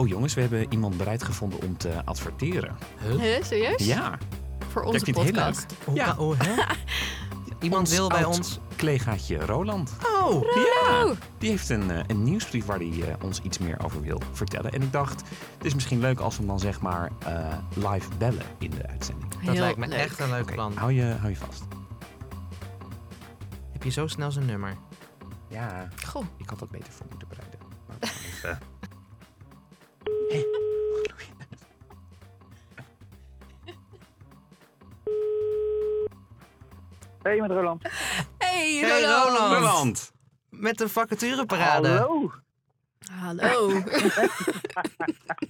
Oh jongens, we hebben iemand bereid gevonden om te adverteren. Huh, serieus? Ja, Voor onze ik heel podcast. leuk. Ja. oh, hè? Iemand Ons wil bij oud ons... collegaatje Roland. Oh, Ja, die heeft een, eh, een nieuwsbrief waar hij eh, ons iets meer over wil vertellen. En ik dacht, het is misschien leuk als we hem dan zeg maar eh, live bellen in de uitzending. dat Heel lijkt me leuk. echt een leuk plan. hou, je, hou je vast. Heb je zo snel zijn nummer? Ja, Goh. ik had dat beter voor moeten bereiden. Maar Hey, met Roland. Hey, Hey, Roland. Roland. Roland. Met de vacatureparade. Hallo. Hallo.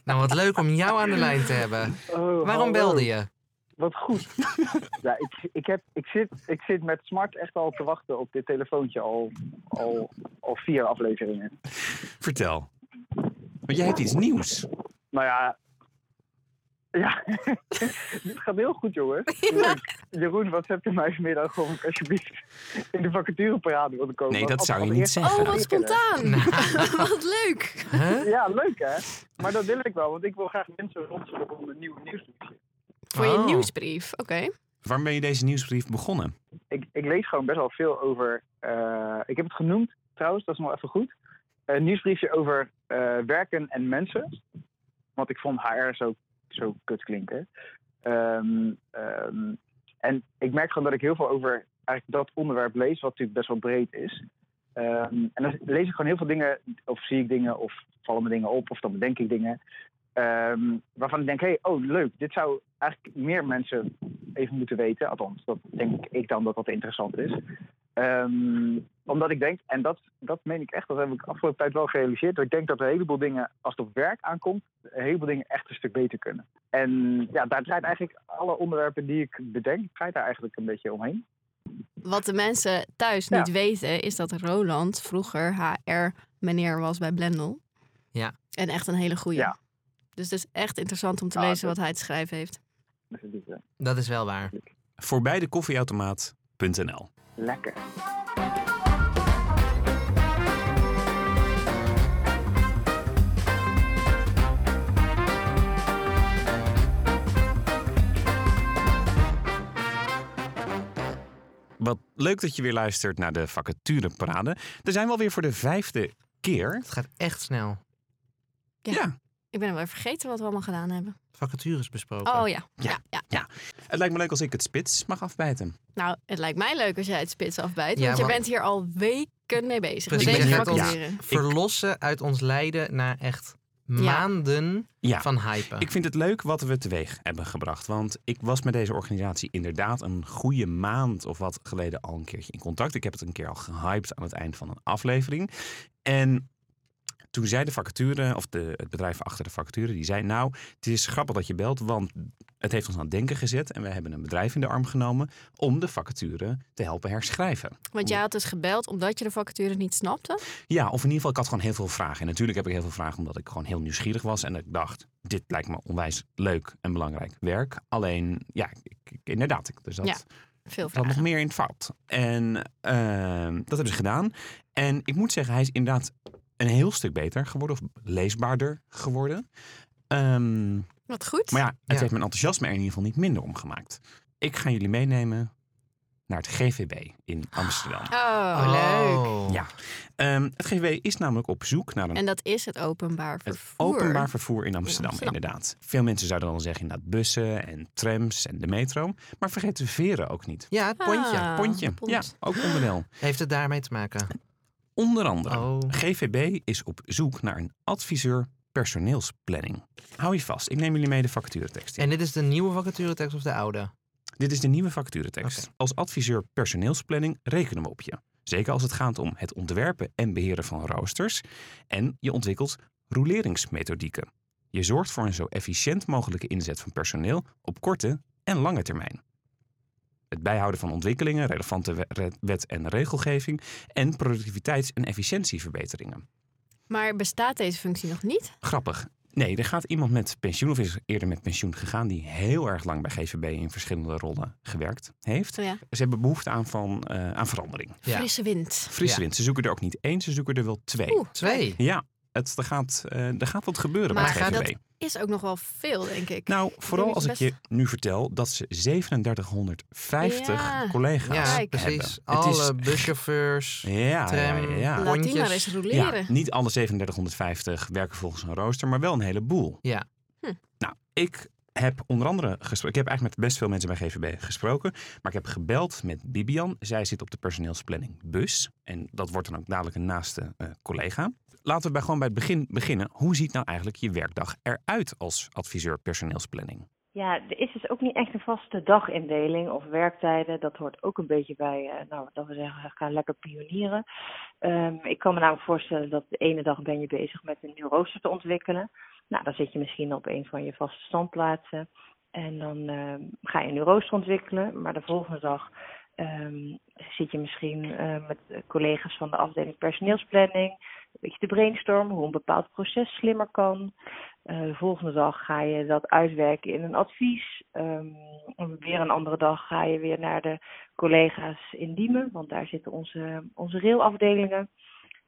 Nou, wat leuk om jou aan de lijn te hebben. Oh, Waarom hallo. belde je? Wat goed. ja, ik, ik, heb, ik, zit, ik zit met smart echt al te wachten op dit telefoontje al, al, al vier afleveringen. Vertel. Want jij hebt iets nieuws. Nou ja. Ja, dit gaat heel goed, jongens. Leuk. Jeroen, wat hebt u mij vanmiddag gewoon alsjeblieft in de vacatureparade willen komen? Nee, dat zou je niet zeggen. Oh, wat spontaan. wat leuk. Huh? Ja, leuk hè? Maar dat wil ik wel, want ik wil graag mensen rondzoeken om een nieuw nieuwsbriefje. Voor je Oh. nieuwsbrief. Oké. Waarom ben je deze nieuwsbrief begonnen? ik, ik lees gewoon best wel veel over. eh, ik heb het genoemd trouwens, dat is nog even goed. Een nieuwsbriefje over eh, werken en mensen. Want ik vond HR zo, zo kut klinken. Ehm, ehm, en ik merk gewoon dat ik heel veel over eigenlijk dat onderwerp lees, wat natuurlijk best wel breed is. Ehm, en dan lees ik gewoon heel veel dingen, of zie ik dingen, of vallen me dingen op, of dan bedenk ik dingen. waarvan ik denk, hé, hey, oh leuk, dit zou eigenlijk meer mensen even moeten weten. Althans, dat denk ik dan dat dat interessant is. Ehm, omdat ik denk, en dat, dat meen ik echt, dat heb ik afgelopen tijd wel gerealiseerd. Dat ik denk dat een heleboel dingen, als het op werk aankomt, een heleboel dingen echt een stuk beter kunnen. En ja, daar draait eigenlijk alle onderwerpen die ik bedenk, draait daar eigenlijk een beetje omheen. Wat de mensen thuis Ja. niet weten, is dat Roland vroeger HR-meneer was bij Blendel. Ja. En echt een hele goeie. Ja. Dus het is echt interessant om te lezen wat hij te schrijven heeft. Dat is wel waar. Voorbij de koffieautomaat.nl. lekker. Wat leuk dat je weer luistert naar de vacatureparade. Er zijn we alweer voor de vijfde keer. Het gaat echt snel. Ja. Ja. Ik ben wel vergeten wat we allemaal gedaan hebben. Vacatures besproken. Oh ja. Ja. ja. Het lijkt me leuk als ik het spits mag afbijten. Nou, het lijkt mij leuk als jij het spits afbijt. Ja, Want je bent hier al weken mee bezig. Precies, met ik deze vacature. Verlossen uit ons lijden na echt maanden Ja. van hypen. Ik vind het leuk wat we teweeg hebben gebracht. Want ik was met deze organisatie inderdaad een goede maand of wat geleden al een keertje in contact. Ik heb het een keer al gehyped aan het eind van een aflevering. En toen zei de vacature, of de, het bedrijf achter de vacature, die zei: Nou, het is grappig dat je belt, want het heeft ons aan het denken gezet. En we hebben een bedrijf in de arm genomen om de vacature te helpen herschrijven. Want jij had dus gebeld omdat je de vacature niet snapte. Ja, of in ieder geval, ik had gewoon heel veel vragen. En natuurlijk heb ik heel veel vragen omdat ik gewoon heel nieuwsgierig was. En ik dacht, dit lijkt me onwijs leuk en belangrijk werk. Alleen, ja, ik, inderdaad, ik- er zat, Ja, Veel nog meer in het fout. En ehm, dat hebben ze gedaan. En ik moet zeggen, hij is inderdaad een heel stuk beter geworden. Of leesbaarder geworden. Ehm, Wat goed. maar ja, het Ja. heeft mijn enthousiasme er in ieder geval niet minder om gemaakt. Ik ga jullie meenemen naar het GVB in Amsterdam. Oh, leuk. Oh. Ja. Ehm, het GVB is namelijk op zoek naar een En dat is het openbaar Het vervoer. openbaar vervoer in Amsterdam, Amsterdam. inderdaad. Veel mensen zouden dan zeggen inderdaad bussen en trams en de metro. Maar vergeet de veren ook niet. Ja, het pontje. Ah, Pontje, pont. ja, ook onderdeel. Heeft het daarmee te maken? Onder andere, Oh. GVB is op zoek naar een adviseur personeelsplanning. Hou je vast, ik neem jullie mee de vacaturetekst in. En dit is de nieuwe vacaturetekst of de oude? Dit is de nieuwe vacaturetekst. Als adviseur personeelsplanning rekenen we op je. Zeker als het gaat om het ontwerpen en beheren van roosters. En je ontwikkelt rouleringsmethodieken. Je zorgt voor een zo efficiënt mogelijke inzet van personeel op korte en lange termijn. Het bijhouden van ontwikkelingen, relevante we- re- wet- en regelgeving en productiviteits- en efficiëntieverbeteringen. Maar bestaat deze functie nog niet? Grappig. Nee, er gaat iemand met pensioen of is eerder met pensioen gegaan die heel erg lang bij GVB in verschillende rollen gewerkt heeft. Oh ja. Ze hebben behoefte aan, van, eh, aan verandering. Ja. Frisse wind. Frisse Ja. wind. Ze zoeken er ook niet één, ze zoeken er wel twee. Oeh. Twee. Ja, het, er, gaat, eh, er gaat wat gebeuren Maar bij gaat GVB. dat is ook nog wel veel, denk ik. Nou, vooral als ik je nu vertel dat ze 3750 Ja. collega's Ja, precies. hebben. Het Alle is- buschauffeurs. Ja, ja, tram, ja, ja. Laat die maar eens roleren. Ja, niet alle 3750 werken volgens een rooster, maar wel een heleboel. Ja. Hm. Nou, ik heb onder andere gesproken. Ik heb eigenlijk met best veel mensen bij GVB gesproken. Maar ik heb gebeld met Bibian. Zij zit op de personeelsplanning bus. En dat wordt dan ook dadelijk een naaste eh, collega. Laten we bij, gewoon bij het begin beginnen. Hoe ziet nou eigenlijk je werkdag eruit als adviseur personeelsplanning? Ja, er is dus ook niet echt een vaste dagindeling of werktijden. Dat hoort ook een beetje bij, eh, nou, dat we zeggen, gaan lekker pionieren. Ehm, ik kan me namelijk voorstellen dat de ene dag ben je bezig met een nieuw rooster te ontwikkelen. Nou, dan zit je misschien op een van je vaste standplaatsen. En dan ehm, ga je een nieuw rooster ontwikkelen. Maar de volgende dag ehm, zit je misschien eh, met collega's van de afdeling personeelsplanning. Een beetje te brainstormen hoe een bepaald proces slimmer kan. Eh, de volgende dag ga je dat uitwerken in een advies. Ehm, en weer een andere dag ga je weer naar de collega's in Diemen, want daar zitten onze, onze railafdelingen.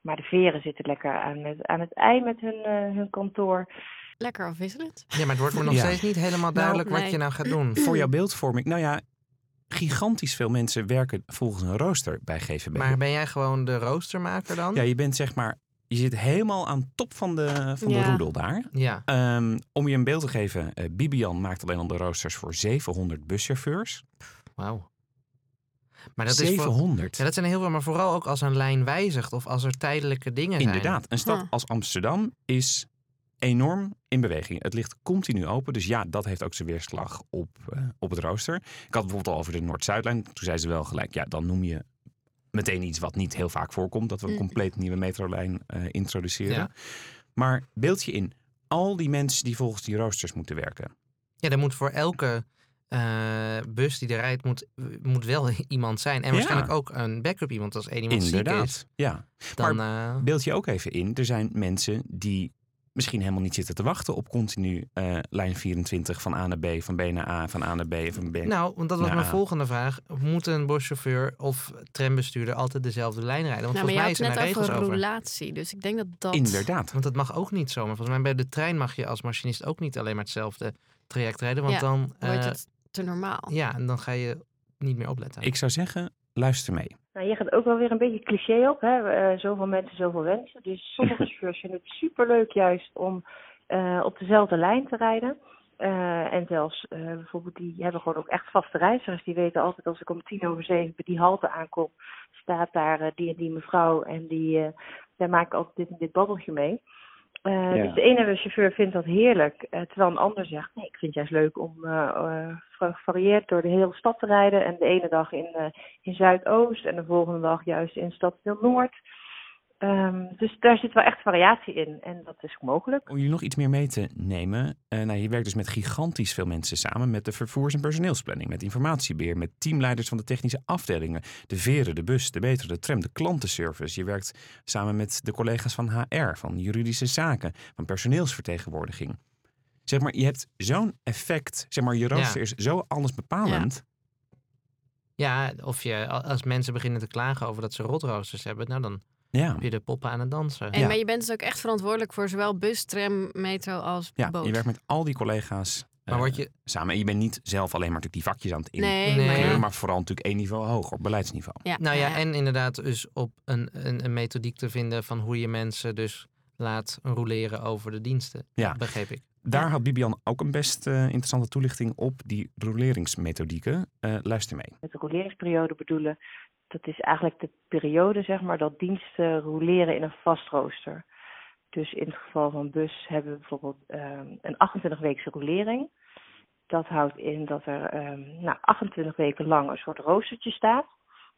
Maar de veren zitten lekker aan het, aan het ei met hun, eh, hun kantoor. Lekker afwisselend. Ja, maar het wordt me nog Ja. steeds niet helemaal duidelijk wat nee. je nou gaat doen. Voor jouw beeldvorming, nou ja, gigantisch veel mensen werken volgens een rooster bij GVB. Maar ben jij gewoon de roostermaker dan? Ja, je bent zeg maar, je zit helemaal aan top van de, van de roedel daar. Ja. Ehm, om je een beeld te geven, eh, Bibian maakt alleen al de roosters voor 700 buschauffeurs. Wauw. Maar dat is voor, 700. ja, dat zijn heel veel, maar vooral ook als een lijn wijzigt of als er tijdelijke dingen zijn. Inderdaad, een stad Huh. als Amsterdam is enorm in beweging. Het ligt continu open, dus ja, dat heeft ook zijn weerslag op, eh, op het rooster. Ik had bijvoorbeeld al over de Noord-Zuidlijn. Toen zei ze wel gelijk, ja, dan noem je meteen iets wat niet heel vaak voorkomt. Dat we een Mm. compleet nieuwe metrolijn eh, introduceren. Ja. Maar beeld je in, al die mensen die volgens die roosters moeten werken. Ja, er moet voor elke eh, bus die er rijdt, moet, moet wel iemand zijn. En Ja. waarschijnlijk ook een backup iemand als één iemand ziek is. Inderdaad, ja. Dan, eh, Beeld je ook even in, er zijn mensen die misschien helemaal niet zitten te wachten op continu eh, lijn 24 van A naar B, van B naar A, van A naar B, van B. nou, want dat was mijn volgende vraag. Moet een buschauffeur of trambestuurder altijd dezelfde lijn rijden? Want Nou, volgens mij het er net regels over roulatie. Dus ik denk dat dat... Inderdaad. Want dat mag ook niet zomaar. Volgens mij bij de trein mag je als machinist ook niet alleen maar hetzelfde traject rijden. Want Ja, dan, Wordt eh, het te normaal. ja, en dan ga je niet meer opletten. Ik zou zeggen, luister mee. Nou, je gaat ook wel weer een beetje cliché op. Hè? Eh, zoveel mensen, zoveel wensen. Dus sommige chauffeurs vinden het superleuk juist om eh, op dezelfde lijn te rijden. Eh, en zelfs bijvoorbeeld, die hebben gewoon ook echt vaste reizigers. Die weten altijd als ik om tien over zeven bij die halte aankom, staat daar die en die mevrouw. En die, daar maak ik altijd dit en dit babbeltje mee. Ja. Dus de ene chauffeur vindt dat heerlijk, eh, terwijl een ander zegt: nee, ik vind het juist leuk om eh, gevarieerd door de hele stad te rijden. En de ene dag in, in Zuidoost en de volgende dag juist in Stadsdeel Noord. Ehm, dus daar zit wel echt variatie in en dat is mogelijk. Om jullie nog iets meer mee te nemen. eh, nou, je werkt dus met gigantisch veel mensen samen. Met de vervoers- en personeelsplanning. Met informatiebeheer. Met teamleiders van de technische afdelingen. De veren, de bus, de metro, de tram, de klantenservice. Je werkt samen met de collega's van HR. Van juridische zaken. Van personeelsvertegenwoordiging. Zeg maar, je hebt zo'n effect. Zeg maar, je rooster is zo alles bepalend. Ja, of je, als mensen beginnen te klagen over dat ze rotroosters hebben, nou dan Ja. heb je de poppen aan het dansen. En, Ja. Maar je bent dus ook echt verantwoordelijk voor zowel bus, tram, metro als Ja, boot. je werkt met al die collega's Maar eh, word je, samen. En je bent niet zelf alleen maar natuurlijk die vakjes aan het in. Nee, Nee. maar vooral natuurlijk één niveau hoger, op beleidsniveau. Ja, nou ja, en inderdaad dus op een, een, een methodiek te vinden van hoe je mensen dus laat roleren over de diensten. Ja. Begreep ik. Daar had Bibian ook een best eh, interessante toelichting op, die roleringsmethodieken. Eh, luister mee. Met de roleringsperiode bedoelen, dat is eigenlijk de periode zeg maar, dat diensten roleren in een vast rooster. Dus in het geval van bus hebben we bijvoorbeeld ehm, een 28-weekse rolering. Dat houdt in dat er ehm, nou, 28 weken lang een soort roostertje staat.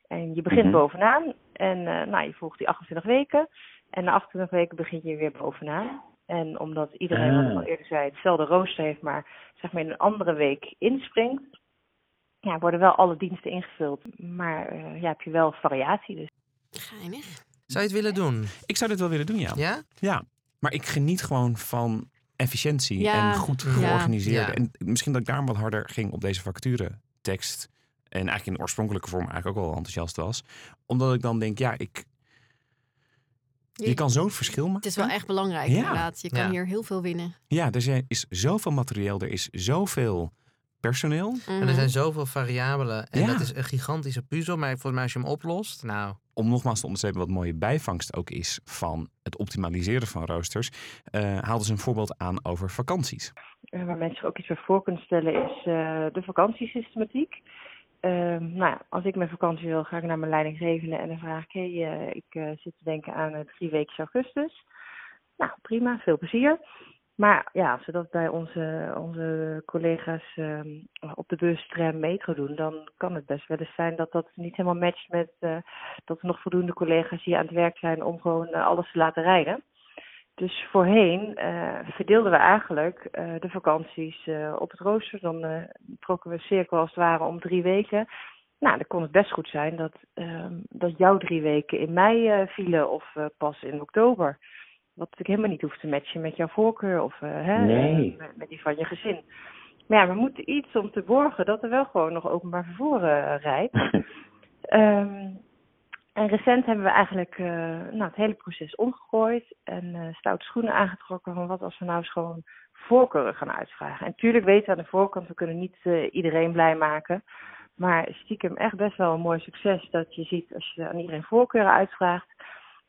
En je begint Mhm. bovenaan en eh, nou, je volgt die 28 weken. En na 28 weken begin je weer bovenaan. En omdat iedereen, wat ik al eerder zei, hetzelfde rooster heeft, maar zeg maar in een andere week inspringt, ja, worden wel alle diensten ingevuld. Maar eh, ja, heb je wel variatie. Dus. Geinig. Zou je het willen doen? Ik zou dit wel willen doen, ja. Ja? Ja, maar ik geniet gewoon van efficiëntie Ja. en goed. Ja. En misschien dat ik daarom wat harder ging op deze vacaturetekst. En eigenlijk in de oorspronkelijke vorm eigenlijk ook wel enthousiast was. Omdat ik dan denk, ja, ik... Je kan zo'n verschil maken. Het is wel echt belangrijk Ja. inderdaad. Je kan Ja. hier heel veel winnen. Ja, er zijn- is zoveel materieel, er is zoveel personeel. En Mhm. er zijn zoveel variabelen. En Ja. dat is een gigantische puzzel. Maar volgens mij als je hem oplost, nou... Om nogmaals te onderstrepen wat mooie bijvangst ook is van het optimaliseren van roosters, eh haalden ze een voorbeeld aan over vakanties. Eh, waar mensen zich ook iets bij voor kunnen stellen, is eh, de vakantiesystematiek. Ehm, nou ja, als ik mijn vakantie wil, ga ik naar mijn leidinggevende en dan vraag ik: hé, hey, ik eh, zit te denken aan drie weken augustus. Nou, prima, veel plezier. Maar ja, als we dat bij onze, onze collega's ehm, op de bus, tram, metro doen, dan kan het best wel eens zijn dat dat niet helemaal matcht met eh, dat er nog voldoende collega's hier aan het werk zijn om gewoon eh, alles te laten rijden. Dus voorheen eh, verdeelden we eigenlijk de vakanties op het rooster. Dan trokken we een cirkel als het ware om drie weken. Nou, dan kon het best goed zijn dat, ehm, dat jouw drie weken in mei vielen of pas in oktober. Wat natuurlijk helemaal niet hoeft te matchen met jouw voorkeur of eh, hè, Nee. eh, met, met die van je gezin. Maar ja, we moeten iets om te borgen dat er wel gewoon nog openbaar vervoer eh, rijdt. Ehm, en recent hebben we eigenlijk nou, het hele proces omgegooid en eh stoute schoenen aangetrokken van wat als we nou eens gewoon voorkeuren gaan uitvragen. En tuurlijk weten we aan de voorkant, we kunnen niet iedereen blij maken. Maar stiekem echt best wel een mooi succes dat je ziet als je aan iedereen voorkeuren uitvraagt,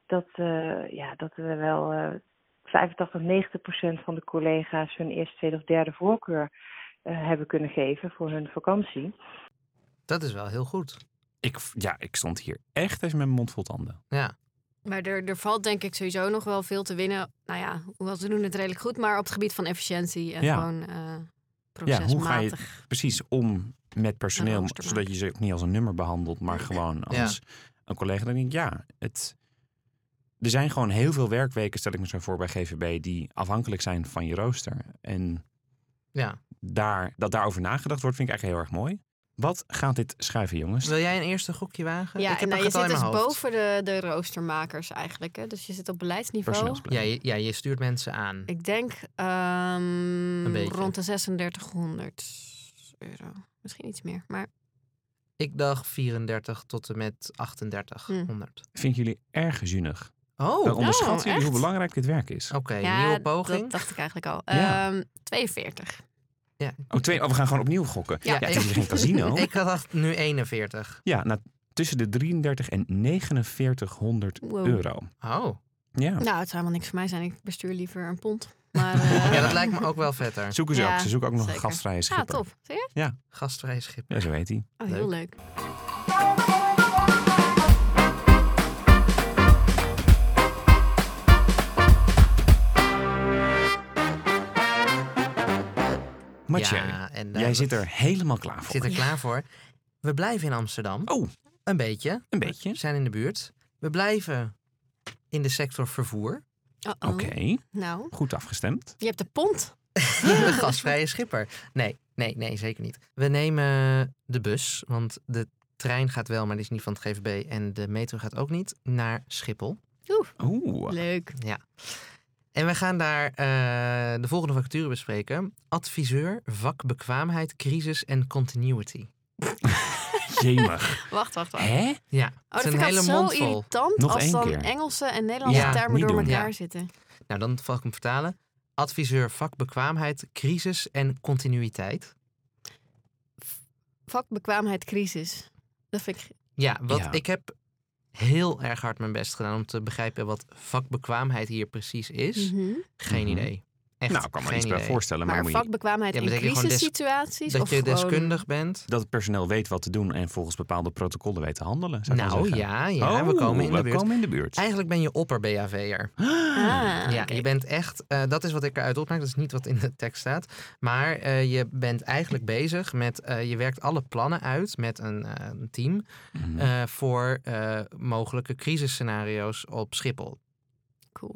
dat, eh, ja, dat we wel eh 85, 90 procent van de collega's hun eerste, tweede of derde voorkeur eh, hebben kunnen geven voor hun vakantie. Dat is wel heel goed. Ik, ja, ik stond hier echt even met mijn mond vol tanden. Ja. Maar er, er valt denk ik sowieso nog wel veel te winnen. Nou ja, hoewel ze doen het redelijk goed, maar op het gebied van efficiëntie en Ja. gewoon eh Ja, procesmatig. hoe ga je precies om met personeel, zodat je ze ook niet als een nummer behandelt, maar gewoon Ja. als een collega. Dan denk ik, ja, het, er zijn gewoon heel veel werkweken, stel ik me zo voor bij GVB, die afhankelijk zijn van je rooster. En ja. daar, dat daarover nagedacht wordt, vind ik eigenlijk heel erg mooi. Wat gaat dit schuiven, jongens? Wil jij een eerste gokje wagen? Ja, ik heb en nou, je zit dus hoofd. boven de, de roostermakers eigenlijk. Hè? Dus je zit op beleidsniveau. Ja je, ja, je stuurt mensen aan. Ik denk ehm, rond de 3600 euro. Misschien iets meer. Maar Ik dacht 34 tot en met Hm. 3800. Vind jullie erg zuinig? Oh, Dan oké. onderschatten jullie hoe echt? belangrijk dit werk is. ja, nieuwe poging. dat dacht ik eigenlijk al. Ja. Ehm 42. Oh, twee, oh, we gaan gewoon opnieuw gokken. Ja, Ja, het is geen casino. Ik had nu 41. Ja, nou, tussen de 33 en 4900 Wow. euro. Oh. Ja. Nou, het zou helemaal niks voor mij zijn. Ik bestuur liever een pond. Maar, eh, Ja, dat lijkt me ook wel vetter. Zoeken ze Ja, ook. Ze zoeken ook nog zeker. een gastvrije Ja, schipper. top. Zie je? Gastvrij schip. Ja, zo heet hij. Oh, heel leuk. Mathieu, Ja, en jij zit er helemaal klaar Ik voor. zit er klaar voor. We blijven in Amsterdam. Oh, Een beetje. een beetje. We zijn in de buurt. We blijven in de sector vervoer. Uh-oh. Oké, Nou, goed afgestemd. je hebt de pont. de gasvrije schipper. Nee, nee, nee, zeker niet. We nemen de bus, want de trein gaat wel, maar die is niet van het GVB. En de metro gaat ook niet, naar Schiphol. Oeh, Leuk. Ja. En we gaan daar eh, de volgende vacature bespreken. Adviseur, vakbekwaamheid, crisis en continuity. jemig. Wacht, wacht, wacht. Hè? Ja, Oh, het dat is vind een ik hele mond zo vol. irritant Nog als één dan keer. Engelse en Nederlandse Ja, termen niet door doen. elkaar Ja. zitten. Nou, dan zal ik hem vertalen. Adviseur, vakbekwaamheid, crisis en continuïteit. Vakbekwaamheid crisis. Dat vind ik... Ja, wat Ja. ik heb heel erg hard mijn best gedaan om te begrijpen wat vakbekwaamheid hier precies is. Mhm. Geen Mhm. idee. Echt Nou, ik kan me geen iets bij voorstellen. Maar, Maar je, vakbekwaamheid Ja, in crisissituaties? Dat of je gewoon- deskundig bent. dat het personeel weet wat te doen en volgens bepaalde protocollen weet te handelen. Nou zeggen. ja, ja we Oh, komen in de buurt. komen in de buurt. Eigenlijk ben je opper BHV'er. Ah, ja, je bent echt, eh, dat is wat ik eruit opmaak, dat is niet wat in de tekst staat. Maar eh, je bent eigenlijk bezig met, eh, je werkt alle plannen uit met een, eh, een team Mhm. eh, voor eh, mogelijke crisisscenario's op Schiphol. Cool.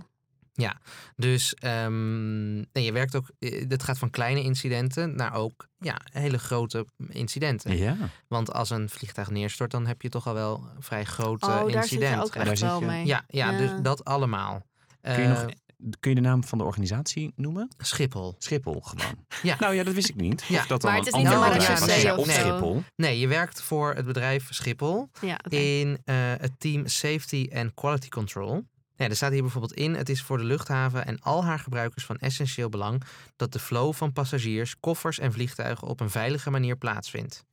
Dus ehm, en je werkt ook, eh, dit gaat van kleine incidenten naar ook ja, hele grote incidenten. ja, Want als een vliegtuig neerstort, dan heb je toch al wel een vrij groot eh, Oh, daar zit incident. je ook echt wel mee. Ja, ja, Ja. dus dat allemaal. kun je, Eh, nog, kun je de naam van de organisatie noemen? Schiphol. Schiphol gewoon. Ja. Nou ja, dat wist ik niet. Ja. Of dat dan Maar het een is niet bedrijf marechaussee Ja, of op zo. Schiphol. Nee, je werkt voor het bedrijf Schiphol Ja, in eh, het team Safety and Quality Control. Er staat hier bijvoorbeeld in: het is voor de luchthaven en al haar gebruikers van essentieel belang dat de flow van passagiers, koffers en vliegtuigen op een veilige manier plaatsvindt.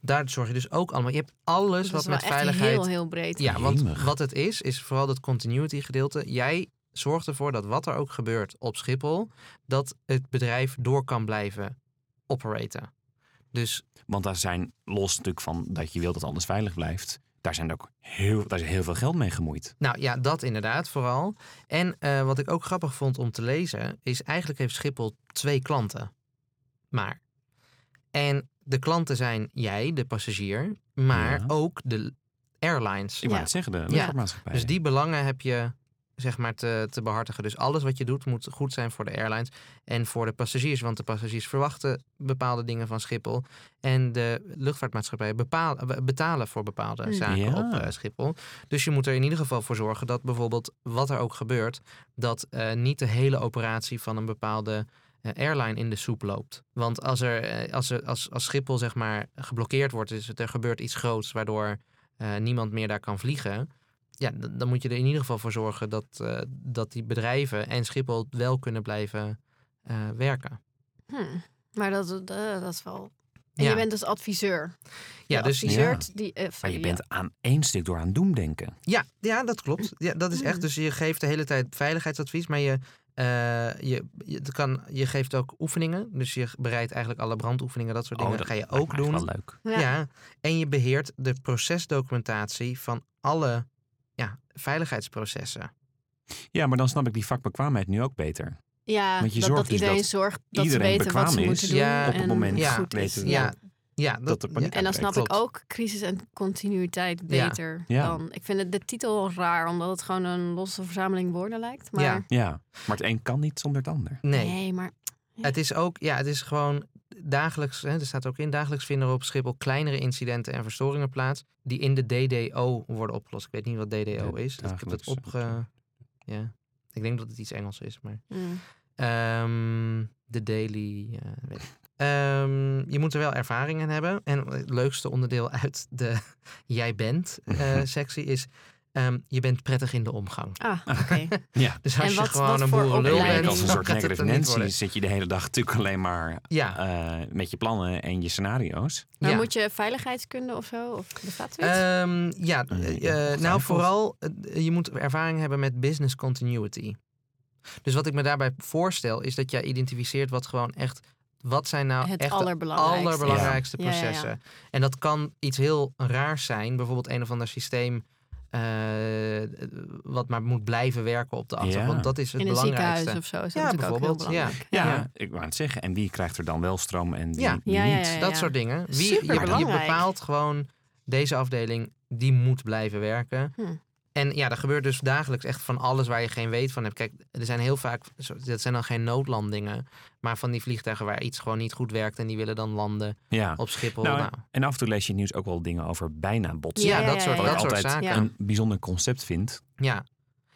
Daar zorg je dus ook allemaal. Je hebt alles wat met veiligheid. heel, heel breed. Ja, want Jemig. wat het is, is vooral dat continuity gedeelte. Jij zorgt ervoor dat wat er ook gebeurt op Schiphol, dat het bedrijf door kan blijven operaten. Dus Want daar zijn los natuurlijk van dat je wilt dat alles veilig blijft. Daar zijn ook heel, daar is heel veel geld mee gemoeid. Nou ja, dat inderdaad vooral. En eh, wat ik ook grappig vond om te lezen, is eigenlijk heeft Schiphol twee klanten. Maar. En de klanten zijn jij, de passagier, maar Ja. ook de airlines. Ik wou Ja. het zeggen, de Ja. luchtvaartmaatschappij. Dus die belangen heb je zeg maar te, te behartigen. Dus alles wat je doet moet goed zijn voor de airlines en voor de passagiers. Want de passagiers verwachten bepaalde dingen van Schiphol. En de luchtvaartmaatschappijen betalen voor bepaalde Hmm. zaken Ja. op eh, Schiphol. Dus je moet er in ieder geval voor zorgen dat bijvoorbeeld wat er ook gebeurt, dat eh, niet de hele operatie van een bepaalde eh, airline in de soep loopt. Want als, er, als, er, als, als Schiphol zeg maar geblokkeerd wordt, is het, er gebeurt iets groots waardoor eh, niemand meer daar kan vliegen. Ja, dan moet je er in ieder geval voor zorgen dat, eh, dat die bedrijven en Schiphol wel kunnen blijven eh, werken. Hm. Maar dat, eh, dat is wel... En Ja. je bent dus adviseur. Ja, Je dus adviseert die... eh, maar je ja. bent aan één stuk door aan doemdenken. Ja, ja, dat klopt. Ja, dat is echt. Hmm. Dus je geeft de hele tijd veiligheidsadvies, maar je, eh, je, je, kan, je geeft ook oefeningen. Dus je bereidt eigenlijk alle brandoefeningen, dat soort dingen, dat ga je ook doen. wel leuk. Ja. Ja. en je beheert de procesdocumentatie van alle ja, veiligheidsprocessen. Ja, maar dan snap ik die vakbekwaamheid nu ook beter. Ja, Want je dat, zorgt dat dus iedereen dat zorgt dat ze iedereen weten wat ze bekwaam moeten is doen. Ja, op het en moment Ja. goed is. Ja. Ja, ja dat, dat de paniek En dan snap ik ook crisis en continuïteit beter Ja. dan... Ik vind het de titel raar, omdat het gewoon een losse verzameling woorden lijkt. Maar Ja. Ja, maar het een kan niet zonder het ander. Nee, nee, maar... Het is ook, ja, het is gewoon dagelijks, hè, er staat ook in, dagelijks vinden er op Schiphol kleinere incidenten en verstoringen plaats die in de DDO worden opgelost. Ik weet niet wat DDO is. Ik heb het opge... Ja, ik denk dat het iets Engels is, maar... mm. Ehm, de daily. eh, weet ik. Ehm, je moet er wel ervaring in hebben. En het leukste onderdeel uit de Jij bent eh, sectie is. Ehm, je bent prettig in de omgang. Ah, oké. Ja. Dus als En je wat- gewoon wat een voor boerenlul bent, als een soort negative Nancy zit je de hele dag natuurlijk alleen maar Ja, eh, met je plannen en je scenario's. Maar ja. moet je veiligheidskunde of zo? Of bestaat zoiets? Ehm, ja, Eh, eh, eh, nou vooral, je moet ervaring hebben met business continuity. Dus wat ik me daarbij voorstel, is dat jij identificeert wat gewoon echt, wat zijn nou het echt de allerbelangrijkste. allerbelangrijkste Ja. Ja, ja. processen. En dat kan iets heel raars zijn, bijvoorbeeld een of ander systeem eh, wat maar moet blijven werken op de achtergrond. Ja. Dat is het In een belangrijkste. ziekenhuis of zo is dat Ja, natuurlijk ook heel bijvoorbeeld, ja. belangrijk. Ja, ik wou het zeggen. En wie krijgt er dan wel stroom en wie, Ja. wie Ja, ja, niet? ja. Dat soort dingen. Wie, je, je bepaalt gewoon deze afdeling, die moet blijven werken. Hm. En ja, er gebeurt dus dagelijks echt van alles waar je geen weet van hebt. Kijk, er zijn heel vaak, dat zijn dan geen noodlandingen, maar van die vliegtuigen waar iets gewoon niet goed werkt en die willen dan landen Ja. op Schiphol. Nou, Nou, En af en toe lees je het nieuws ook wel dingen over bijna botsingen. ja, ja, dat ja, soort, dat soort altijd zaken. Een bijzonder concept vind. Ja.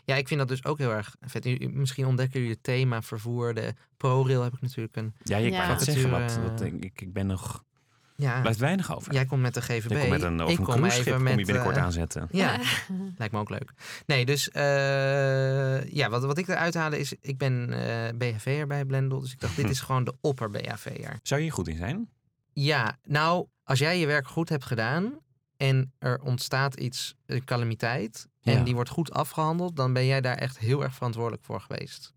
ja, ik vind dat dus ook heel erg vet. Misschien ontdekken jullie het thema vervoer. De ProRail heb ik natuurlijk een... Ja, ik Ja. het zeggen. Wat, wat, ik, ik ben nog... Ja, blijft weinig over. jij komt met de GVB. ik kom met een, of ik een kom cruiseschip even kom je binnenkort eh, aanzetten. Ja, lijkt me ook leuk. Nee, dus eh, ja, wat, wat ik eruit halen is, ik ben eh BHV'er bij Blendel, dus ik dacht, dit is gewoon de opper BHV'er. Zou je hier goed in zijn? Ja, nou, als jij je werk goed hebt gedaan en er ontstaat iets, een calamiteit, en Ja. die wordt goed afgehandeld, dan ben jij daar echt heel erg verantwoordelijk voor geweest.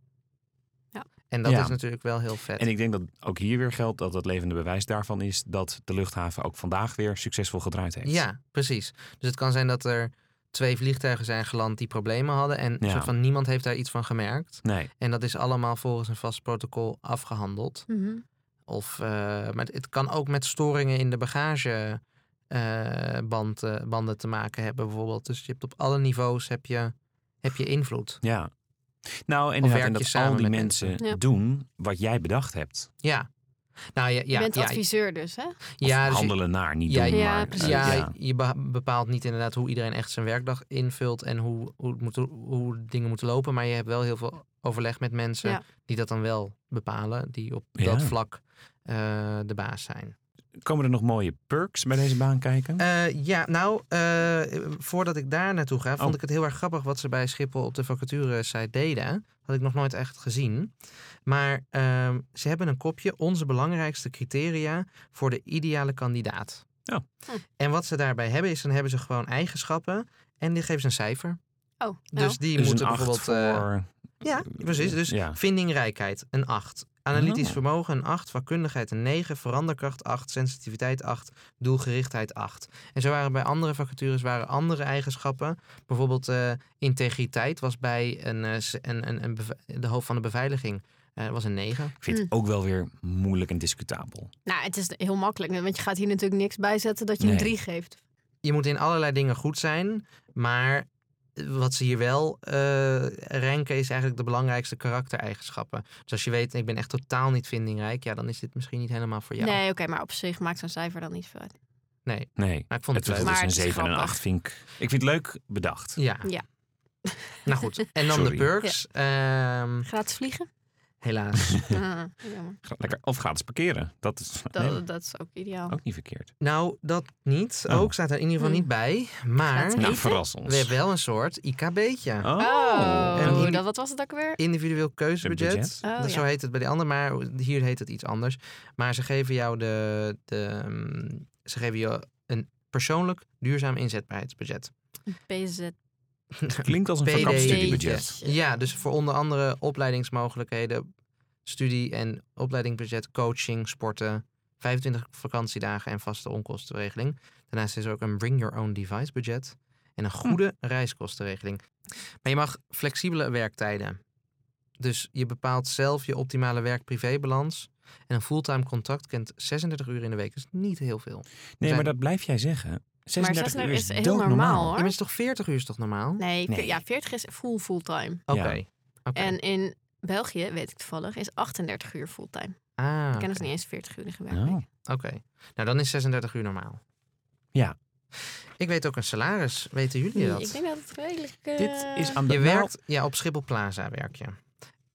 Ja. En dat Ja. is natuurlijk wel heel vet. En ik denk dat ook hier weer geldt dat het levende bewijs daarvan is dat de luchthaven ook vandaag weer succesvol gedraaid heeft. Ja, precies. Dus het kan zijn dat er twee vliegtuigen zijn geland die problemen hadden en Ja. soort van niemand heeft daar iets van gemerkt. Nee. En dat is allemaal volgens een vast protocol afgehandeld. Mhm. Of, eh, maar het kan ook met storingen in de bagageband eh, band, eh, banden te maken hebben bijvoorbeeld. Dus je hebt op alle niveaus heb je, heb je invloed. Ja. Nou, en, werk je dat samen al die met mensen mensen. Ja. doen wat jij bedacht hebt. Ja. Nou, ja, Je ja, bent ja, adviseur dus, hè? Ja, dus je- handelen naar, niet Ja, doen, ja, maar... precies. eh, ja, ja. je be- bepaalt niet inderdaad hoe iedereen echt zijn werkdag invult en hoe, hoe, het moet, hoe dingen moeten lopen. Maar je hebt wel heel veel overleg met mensen Ja. die dat dan wel bepalen, die op Ja. dat vlak eh, de baas zijn. Komen er nog mooie perks bij deze baan kijken? Eh, ja, nou, eh, voordat ik daar naartoe ga, vond Oh. ik het heel erg grappig wat ze bij Schiphol op de vacature site deden. Had ik nog nooit echt gezien. Maar ehm, ze hebben een kopje onze belangrijkste criteria voor de ideale kandidaat. Oh. Hm. En wat ze daarbij hebben, is dan hebben ze gewoon eigenschappen en die geven ze een cijfer. Oh, nou. Dus die dus moeten een acht bijvoorbeeld. eh, voor... ja, precies. Dus Ja. vindingrijkheid, een 8. Analytisch Oh. vermogen, een 8. Vakkundigheid, een 9. Veranderkracht, 8. Sensitiviteit, 8. Doelgerichtheid, 8. En zo waren bij andere vacatures waren andere eigenschappen. Bijvoorbeeld eh, integriteit was bij een, eh, een, een, de hoofd van de beveiliging. eh, was een 9. Ik vind het ook wel weer moeilijk en discutabel. Nou, het is heel makkelijk. Want je gaat hier natuurlijk niks bijzetten dat je Nee. een 3 geeft. Je moet in allerlei dingen goed zijn. Maar wat ze hier wel eh ranken is eigenlijk de belangrijkste karaktereigenschappen. Dus als je weet, ik ben echt totaal niet vindingrijk. Ja, dan is dit misschien niet helemaal voor jou. Nee, oké, maar op zich maakt zo'n cijfer dan niet veel uit. Nee, Nee, maar ik vond het, het leuk. dus een is 7 en een grappig. 8 vind ik... Ik vind het leuk bedacht. Ja. Ja. Nou goed, en dan Sorry. de perks. Ehm, Gratis vliegen? Helaas. Ah, Lekker. Of gratis parkeren. Dat is Dat, nee, dat is ook ideaal. ook niet verkeerd. nou, dat niet. Oh. Ook staat er in ieder geval Hmm. niet bij. Maar Nou, verras ons. we hebben wel een soort IKB'tje. Oh. Oh, En in- dat, wat was het ook weer? Individueel keuzebudget. Budget. Oh, Dat- Zo ja. heet het bij die andere, maar hier heet het iets anders. Maar ze geven jou de, de mm, ze geven je een persoonlijk duurzaam inzetbaarheidsbudget. BZ. Klinkt als een vakantiestudie-budget. Ja, dus voor onder andere opleidingsmogelijkheden, studie- en opleidingsbudget, coaching, sporten, 25 vakantiedagen en vaste onkostenregeling. Daarnaast is er ook een bring your own device budget en een goede reiskostenregeling. Maar je mag flexibele werktijden. Dus je bepaalt zelf je optimale werk-privé-balans. En een fulltime contract kent 36 uur in de week. Dat is niet heel veel. Nee, zijn- maar dat blijf jij zeggen. 36 36 uur is, is heel normaal, Ja, hoor. maar is toch 40 uur is toch normaal? Nee, Nee. ja, 40 is full fulltime. Oké. Ja. Oké. En in België, weet ik toevallig, is 38 uur fulltime. Ah, Ik ken dus niet eens 40 uur in Oh. gewerkt. Oké. Nou, dan is 36 uur normaal. Ja. Ik weet ook een salaris. Weten jullie dat? Ik denk dat het redelijk... eh, Dit is aan de Je nou, werkt, ja, op Schiphol Plaza werk je.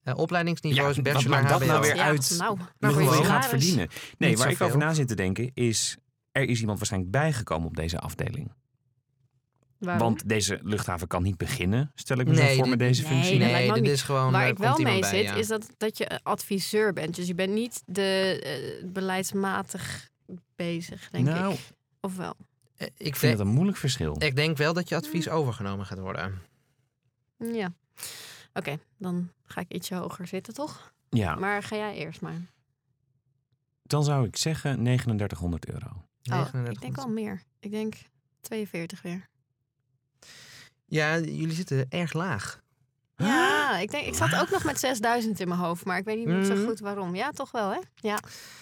Eh, opleidingsniveau Ja, is wat bachelor maakt dat HBO. nou weer ja, uit? Nou, Nou, hoeveel je gaat verdienen. Nee, Niet waar ik over na zit te denken is... Er is iemand waarschijnlijk bijgekomen op deze afdeling. Waarom? Want deze luchthaven kan niet beginnen, stel ik me zo voor dit- met deze nee, functie. Nee, dit niet. is gewoon. Waar eh, ik wel mee bij, zit, ja. is dat, dat je adviseur bent. Dus je bent niet de eh, beleidsmatig bezig, denk nou, ik. Of wel? Eh, ik, vind het een moeilijk verschil. ik denk wel dat je advies overgenomen gaat worden. Ja. Oké, dan ga ik ietsje hoger zitten, toch? Ja, Maar ga jij eerst maar. dan zou ik zeggen 3900 euro. Oh, 39. ik denk wel meer. Ik denk 42 weer. Ja, jullie zitten erg laag. Ja, ik, denk, ik zat ook nog met 6000 in mijn hoofd, maar ik weet niet meer zo Mhm. goed waarom. Ja, toch wel, hè? Ja.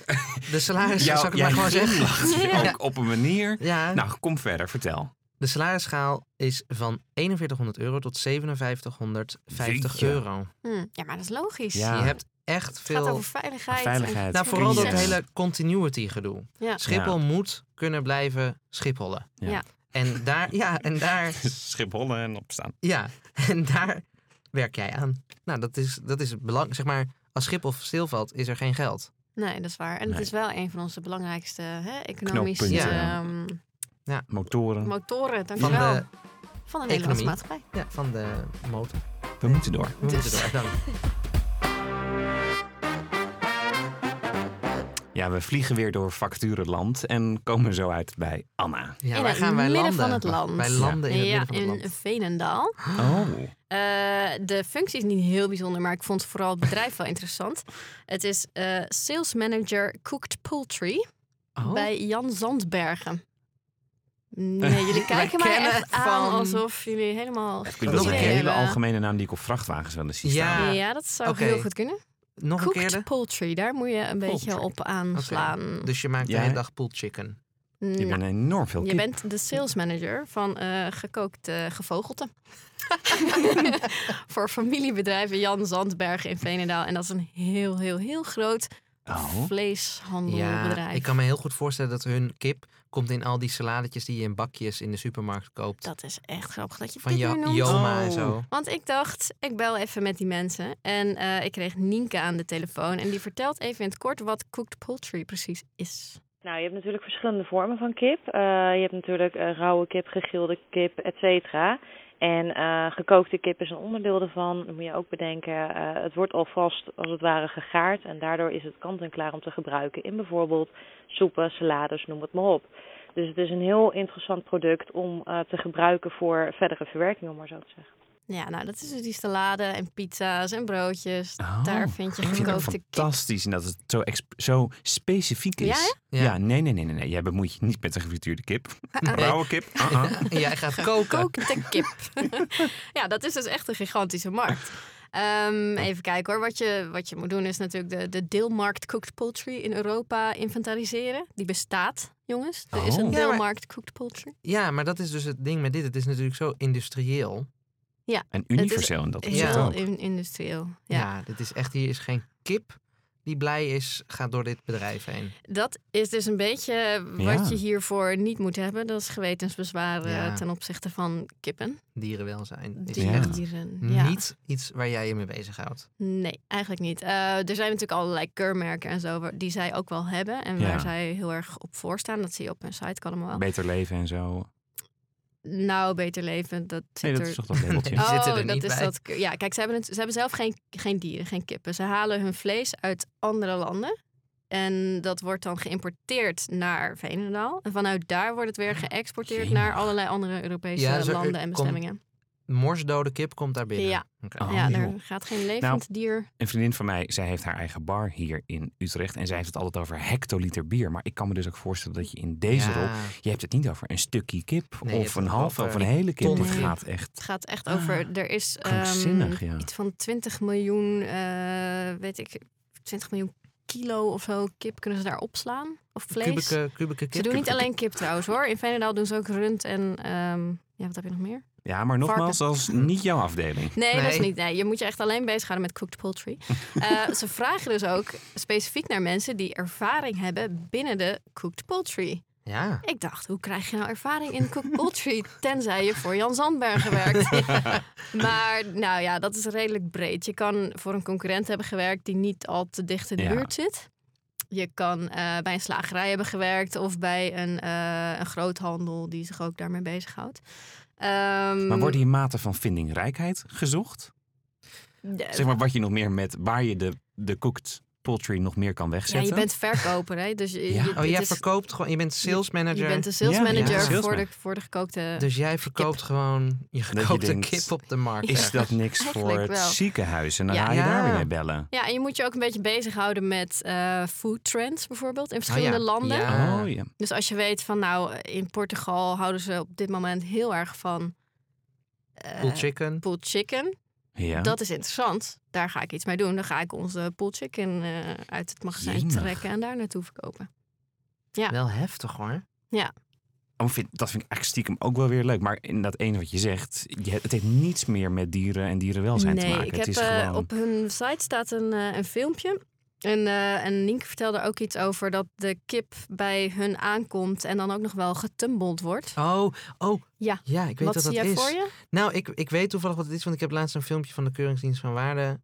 De salaris, Jou- zal ik het maar gewoon zeggen. Ja. Ook op een manier. Ja, Nou, kom verder, vertel. de salarisschaal is van 4100 euro tot 5750 Jeetje. euro. Hm, ja, maar dat is logisch. Ja. Je hebt echt Het gaat veel. over veiligheid. Veiligheid. Nou, vooral dat hele continuity gedoe. Ja. Schiphol moet kunnen blijven Schiphollen. Ja. Ja. En daar, ja, en daar, Schiphol en opstaan. ja, en daar werk jij aan. Nou, dat is, dat is belang. Zeg maar, als Schiphol stilvalt, is er geen geld. Nee, dat is waar. En Nee. het is wel een van onze belangrijkste hè, economische ehm, Motoren. motoren. Van Dankjewel. de, Van de Nederlandse economie. maatschappij. ja, van de motor. We moeten door. We moeten Dus- door. Dank. Ja, we vliegen weer door facturenland en komen zo uit bij Anna. Ja, in waar het gaan wij midden landen? van het land. Wij landen in het ja, midden van het in land. Veenendaal. Oh. Eh, de functie is niet heel bijzonder, maar ik vond vooral het bedrijf wel interessant. Het is eh, Sales Manager Cooked Poultry Oh. bij Jan Zandbergen. Nee, jullie kijken mij kennen echt aan van- alsof jullie helemaal klinkt als een hele algemene naam die ik op vrachtwagens wel eens zie Ja. staan. Ja, dat zou Oké. heel goed kunnen. Nog een keer Cooked. Poultry, daar moet je een beetje op aanslaan. Dus je maakt de hele dag pulled chicken. Je Nou, bent enorm veel je kip. bent de sales manager van eh gekookt eh, gevogelte. Voor familiebedrijven Jan Zandbergen in Veenendaal. En dat is een heel, heel, heel groot Oh. vleeshandelbedrijf. Ja, ik kan me heel goed voorstellen dat hun kip komt in al die saladetjes die je in bakjes in de supermarkt koopt. Dat is echt grappig dat je van dit nu jo noemt. Joma en Oh. zo. Want ik dacht, ik bel even met die mensen. En eh, ik kreeg Nienke aan de telefoon. En die vertelt even in het kort wat cooked poultry precies is. Nou, je hebt natuurlijk verschillende vormen van kip. Uh, je hebt natuurlijk uh, rauwe kip, gegilde kip, et cetera. En uh, gekookte kip is een onderdeel ervan. Dan moet je ook bedenken, het wordt alvast als het ware gegaard. En daardoor is het kant en klaar om te gebruiken in bijvoorbeeld soepen, salades, noem het maar op. Dus het is een heel interessant product om te gebruiken voor verdere verwerking, om maar zo te zeggen. Ja, nou, dat is dus die salade en pizza's en broodjes. Daar Oh, vind je ik vind het gekookte kip. fantastisch en dat het zo, zo specifiek is. Ja, Ja. Ja, nee, nee, nee, nee, nee. Jij bemoeit je niet met een gefrituurde kip. Uh-uh. Rauwe kip. En jij gaat koken. Gekookte kip. ja, dat is dus echt een gigantische markt. Ehm, even kijken hoor. Wat je, wat je moet doen is natuurlijk de, de deelmarkt cooked poultry in Europa inventariseren. Die bestaat, jongens. Er is Oh. een maar- deelmarkt cooked poultry. Ja, maar dat is dus het ding met dit. Het is natuurlijk zo industrieel. En universeel in dat Heel opzicht Ja. ook. in- industrieel. Ja. Ja. dit is echt, hier is geen kip die blij is, gaat door dit bedrijf heen. Dat is dus een beetje Ja. wat je hiervoor niet moet hebben. Dat is gewetensbezwaren Ja. ten opzichte van kippen. Dierenwelzijn is Die Ja. echt dieren. Ja. niet iets waar jij je mee bezighoudt. Nee, eigenlijk niet. Eh, er zijn natuurlijk allerlei keurmerken en zo die zij ook wel hebben. En Ja. waar zij heel erg op voorstaan. Dat zie je op hun site allemaal wel. Beter leven en zo. Nou, beter leven, dat zit Nee, dat er... is toch dat labeltje. Die zitten er dat niet is bij. dat. Ja, kijk, ze hebben, het, ze hebben zelf geen, geen dieren, geen kippen. Ze halen hun vlees uit andere landen. En dat wordt dan geïmporteerd naar Veenendaal. En vanuit daar wordt het weer geëxporteerd Jemig. naar allerlei andere Europese Ja, zo- landen er en komt- bestemmingen. Morsdode kip komt daar binnen. Ja. Oh, ja, joh. er gaat geen levend dier. Een vriendin van mij, zij heeft haar eigen bar hier in Utrecht. En zij heeft het altijd over hectoliter bier. Maar ik kan me dus ook voorstellen dat je in deze Ja. rol... Je hebt het niet over een stukje kip Nee, of een halve of een hele kip. tonnen Het gaat echt... Het gaat echt Ah, over. Er is ehm, ja. iets van 20 miljoen, eh, weet ik, 20 miljoen kilo of zo kip kunnen ze daar opslaan. Of vlees. Kubieke, kubieke kip. Ze doen niet alleen kip trouwens hoor. In Veenendaal doen ze ook rund en ehm, ja, wat heb je nog meer? Ja, maar nogmaals, dat is niet jouw afdeling. Nee, dat is niet. Nee, je moet je echt alleen bezighouden met cooked poultry. Eh, ze vragen dus ook specifiek naar mensen die ervaring hebben binnen de cooked poultry. Ja. Ik dacht, hoe krijg je nou ervaring in cooked poultry? Tenzij je voor Jan Zandberg gewerkt. maar nou ja, dat is redelijk breed. Je kan voor een concurrent hebben gewerkt die niet al te dicht in de Ja. buurt zit. Je kan eh, bij een slagerij hebben gewerkt of bij een, eh een groothandel die zich ook daarmee bezighoudt. Ehm, Maar worden hier maten van vindingrijkheid gezocht? de- Zeg maar wat je nog meer met... Waar je de, de cooked poultry nog meer kan ja, wegzetten. je bent verkoper, hè? Dus je, Ja. je, Oh, jij is- verkoopt gewoon, je bent sales je manager. bent de sales Ja, ja, manager voor, de, voor de gekookte. Dus jij verkoopt gewoon je je gekookte denkt, kip op de markt. Is dat niks voor het wel. ziekenhuis? En dan Ja. ga je Ja. daar weer mee bellen. Ja, en je moet je ook een beetje bezighouden met eh food trends bijvoorbeeld in verschillende ja. landen. Ja. Oh ja. Dus als je weet van nou, in Portugal houden ze op dit moment heel erg van eh, Pulled chicken. chicken. Ja. Dat is interessant. Daar ga ik iets mee doen. Dan ga ik onze pulled chicken eh, uit het magazijn Jemig. trekken en daar naartoe verkopen. ja. Wel heftig hoor. Oh, vind, dat vind ik eigenlijk stiekem ook wel weer leuk. Maar in dat ene wat je zegt, je, het heeft niets meer met dieren en dierenwelzijn te maken. ik het heb is eh, gewoon... op hun site staat een, eh, een filmpje. En, eh en Nienke vertelde ook iets over dat de kip bij hun aankomt en dan ook nog wel getumbled wordt. Oh, oh. Ja. Ja, ik weet Wat wat zie dat jij is. voor je? Nou, ik, ik weet toevallig wat het is, want ik heb laatst een filmpje van de Keuringsdienst van Waarde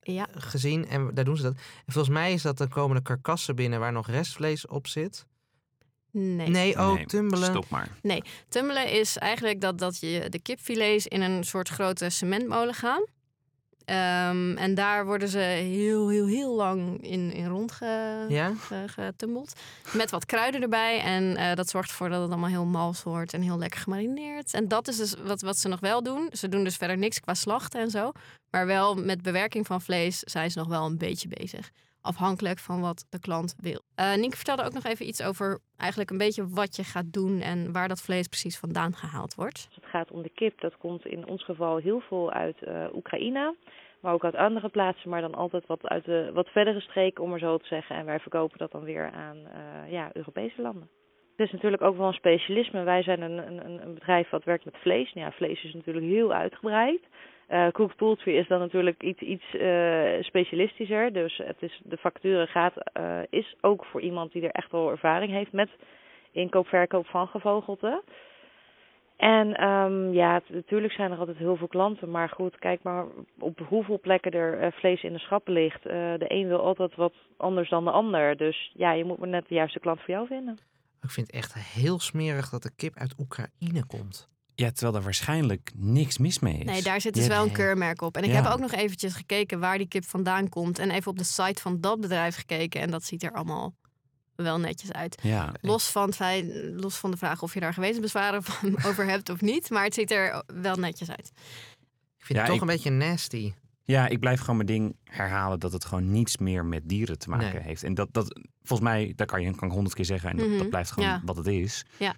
Ja. gezien. En daar doen ze dat. En volgens mij is dat, dan komen er karkassen binnen waar nog restvlees op zit. Nee. Nee, oh, Nee, tumbelen. Stop maar. Tummelen is eigenlijk dat, dat je de kipfilets in een soort grote cementmolen gaan. Ehm, en daar worden ze heel, heel, heel lang in, in Ja? ge- getumbeld. Met wat kruiden erbij. En eh, dat zorgt ervoor dat het allemaal heel mals wordt en heel lekker gemarineerd. En dat is dus wat, wat ze nog wel doen. Ze doen dus verder niks qua slachten en zo. Maar wel met bewerking van vlees zijn ze nog wel een beetje bezig. Afhankelijk van wat de klant wil. Nienke vertelde ook nog even iets over eigenlijk een beetje wat je gaat doen en waar dat vlees precies vandaan gehaald wordt. Als het gaat om de kip, dat komt in ons geval heel veel uit eh, Oekraïne. Maar ook uit andere plaatsen, maar dan altijd wat uit de wat verdere streken, om maar zo te zeggen. En wij verkopen dat dan weer aan eh, ja, Europese landen. Het is natuurlijk ook wel een specialisme. Wij zijn een, een, een bedrijf wat werkt met vlees. Nou vlees is natuurlijk heel uitgebreid. Eh cooked poultry is dan natuurlijk iets, iets eh, specialistischer. Dus het is, de factuur gaat, eh, is ook voor iemand die er echt wel ervaring heeft met inkoop, verkoop van gevogelte. En ehm, ja, natuurlijk zijn er altijd heel veel klanten. Maar goed, kijk maar op hoeveel plekken er vlees in de schappen ligt. De een wil altijd wat anders dan de ander. Dus ja, je moet maar net de juiste klant voor jou vinden. Ik vind het echt heel smerig dat de kip uit Oekraïne komt. Ja, terwijl er waarschijnlijk niks mis mee is. Nee, daar zit dus Ja, wel een keurmerk op. En ik Ja. heb ook nog eventjes gekeken waar die kip vandaan komt. En even op de site van dat bedrijf gekeken. En dat ziet er allemaal wel netjes uit. Ja, Los van, het feit, los van de vraag of je daar gewetensbezwaren van over hebt of niet. Maar het ziet er wel netjes uit. Ik vind Ja, het toch ik- een beetje nasty. Ja, ik blijf gewoon mijn ding herhalen dat het gewoon niets meer met dieren te maken Nee. heeft. En dat, dat, volgens mij, dat kan je kan ik honderd keer zeggen en dat, Mhm, dat blijft gewoon ja. wat het is. Ja.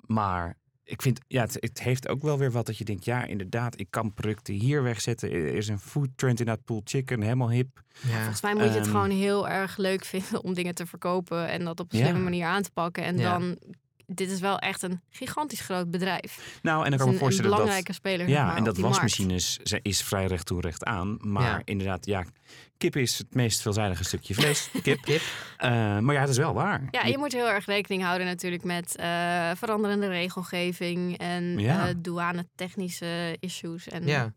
Maar ik vind, ja, het, het heeft ook wel weer wat dat je denkt, ja, inderdaad, ik kan producten hier wegzetten. Er is een food trend in dat pool chicken, helemaal hip. Ja. Volgens mij moet je het Ehm, gewoon heel erg leuk vinden om dingen te verkopen. En dat op een Ja. slimme manier aan te pakken. En Ja. dan, dit is wel echt een gigantisch groot bedrijf. Nou, en dan kan ik me een, een voorstellen dat... belangrijke speler. Ja, maar, en dat markt. wasmachines is vrij recht toe recht aan. Maar Ja. inderdaad, ja, kip is het meest veelzijdige stukje vlees. Kip. Kip. Eh, maar ja, het is wel waar. Ja, je moet heel erg rekening houden natuurlijk met eh, veranderende regelgeving en Ja. eh, douane-technische issues. En, Ja.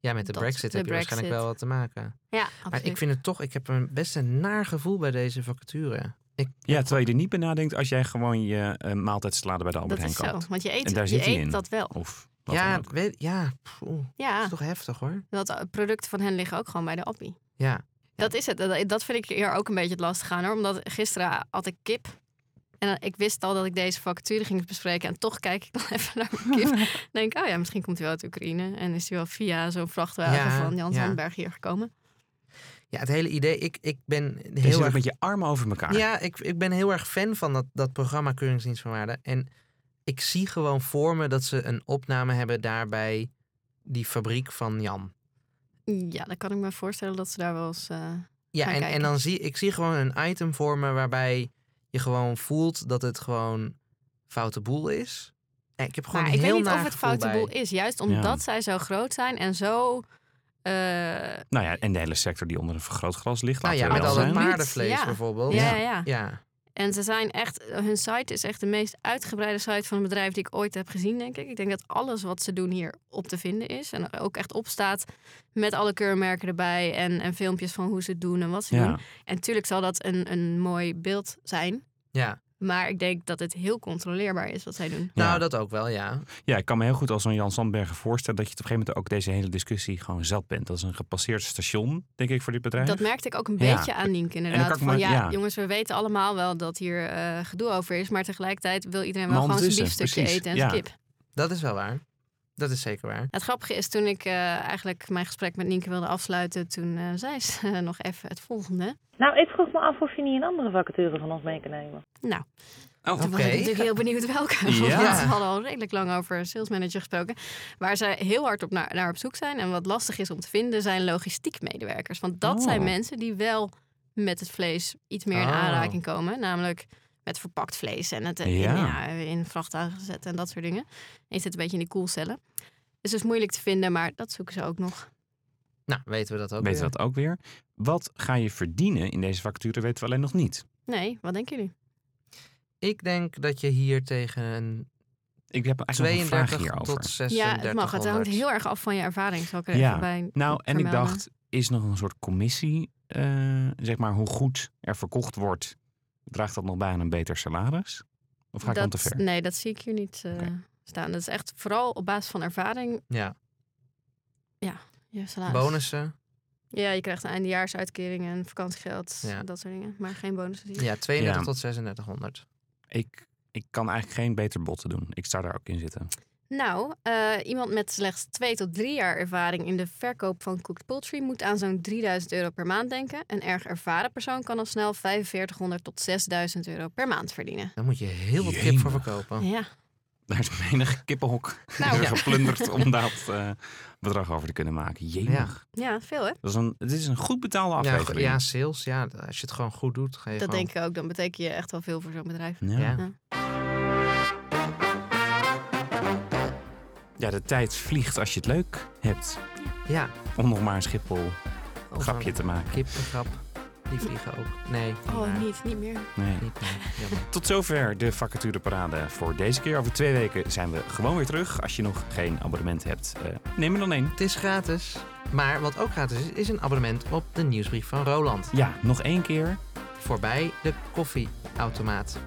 ja, met de Dat- brexit de heb je waarschijnlijk wel wat te maken. ja Maar absoluut. ik vind het toch, ik heb een best een naar gevoel bij deze vacature. Ik, Ja, terwijl je er niet bij nadenkt als jij gewoon je uh, maaltijdsalade bij de Albert dat Heijn is zo, koopt. want je eet, En daar je zit hij eet in. dat wel. Of wat dan ja, ook. weet, ja, pff, oeh, dat Ja, is toch heftig hoor. dat eh, producten van hen liggen ook gewoon bij de appie. Ja, Dat is het. Dat, dat vind ik hier ook een beetje het lastig aan hoor. Omdat gisteren had ik kip. En ik wist al dat ik deze vacature ging bespreken. En toch kijk ik dan even naar mijn kip. En denk, oh ja, misschien komt hij wel uit Oekraïne. En is hij wel via zo'n vrachtwagen Ja, van Jan ja. Sandberg hier gekomen. Ja het hele idee, ik, ik ben Je zit heel erg... met je armen over elkaar. Ja, ik, ik ben heel erg fan van dat, dat programma Keuringsdienst van Waarde. En ik zie gewoon voor me dat ze een opname hebben daar bij die fabriek van Jan. Ja, dan kan ik me voorstellen dat ze daar wel eens... eh, Ja, Gaan en, en dan zie ik zie gewoon een item voor me waarbij je gewoon voelt dat het gewoon foute boel is. En ik heb gewoon maar een ik heel weet niet of het foute bij. boel is. Juist omdat zij zo groot zijn en zo... eh, Nou ja, en de hele sector die onder een vergrootglas ligt. Nou ja, laten we met al dat paardenvlees Ja. bijvoorbeeld. ja, ja, ja. Ja. En ze zijn echt, hun site is echt de meest uitgebreide site van een bedrijf die ik ooit heb gezien, denk ik. Ik denk dat alles wat ze doen hier op te vinden is. En ook echt op staat met alle keurmerken erbij en, en filmpjes van hoe ze het doen en wat ze doen. Ja. En natuurlijk zal dat een, een mooi beeld zijn. ja. Maar ik denk dat het heel controleerbaar is wat zij doen. Ja. Nou, dat ook wel, ja. ja, ik kan me heel goed als zo'n Jan Sandbergen voorstellen... dat je op een gegeven moment ook deze hele discussie gewoon zat bent. Dat is een gepasseerd station, denk ik, voor dit bedrijf. Dat merkte ik ook een Ja. beetje aan Nienke dan inderdaad. kan ik Van ja, ja. jongens, we weten allemaal wel dat hier eh, gedoe over is. Maar tegelijkertijd wil iedereen wel Maar gewoon zijn biefstukje eten en ja. zijn kip. Dat is wel waar. Dat is zeker waar. Het grappige is, toen ik eh, eigenlijk mijn gesprek met Nienke wilde afsluiten, toen eh, zei ze nog even het volgende. Nou, ik vroeg me af of je niet een andere vacature van ons mee kan nemen. Nou, Oh, toen was Oké. ik natuurlijk heel benieuwd welke. Ja. Want we hadden al redelijk lang over een salesmanager gesproken. Waar zij heel hard op naar, naar op zoek zijn. En wat lastig is om te vinden, zijn logistiekmedewerkers. Want dat Oh. zijn mensen die wel met het vlees iets meer in Oh. aanraking komen. Namelijk met verpakt vlees en het Ja. in, ja, in vrachtwagen zetten en dat soort dingen. En je zit een beetje in die koelcellen. Is dus moeilijk te vinden, maar dat zoeken ze ook nog. Nou, weten we dat ook weten we weer. dat ook weer. Wat ga je verdienen in deze vacature, weten we alleen nog niet. Nee, wat denken jullie? Ik denk dat je hier tegen een Ik heb eigenlijk nog een vraag 32 hierover. tot 36 Ja, het mag. Het hangt heel erg af van je ervaring. Zal ik er Ja. even bij Nou, en ik dacht, is nog een soort commissie, eh, zeg maar, hoe goed er verkocht wordt, draagt dat nog bij aan een beter salaris? Of ga ik dan te dat, ver? Nee, dat zie ik hier niet eh, staan. Dat is echt vooral op basis van ervaring. Ja, Je salaris. bonussen. Ja, je krijgt een eindejaarsuitkering en vakantiegeld. Ja. Dat soort dingen. Maar geen bonussen. ik. Ja, 32 Ja. tot 3600. Ik, ik kan eigenlijk geen beter botten doen. Ik zou daar ook in zitten. Nou, eh, iemand met slechts twee tot drie jaar ervaring in de verkoop van cooked poultry moet aan zo'n 3000 euro per maand denken. Een erg ervaren persoon kan al snel 4500 tot 6000 euro per maand verdienen. Daar moet je heel wat kip voor verkopen. Ja, Daar is menig kippenhok Nou, ja. geplunderd om dat eh, bedrag over te kunnen maken. Jemig. ja veel hè? Dat is een, het is een goed betaalde Ja, aflevering. ja, sales. Ja, als je het gewoon goed doet, ga je Dat gewoon... denk ik ook. Dan betekent je echt wel veel voor zo'n bedrijf. Ja. Ja. De tijd vliegt als je het leuk hebt. Ja, Om nog maar een Schiphol Of grapje een te maken. Kippengrap. Die vliegen ook. Nee, Oh, niet, niet meer. Nee. Niet meer. Jammer. Tot zover de vacatureparade voor deze keer. Over twee weken zijn we gewoon weer terug. Als je nog geen abonnement hebt, eh, neem er dan één. Het is gratis. Maar wat ook gratis is, is een abonnement op de nieuwsbrief van Roland. Ja, nog één keer. Voorbij de koffieautomaat.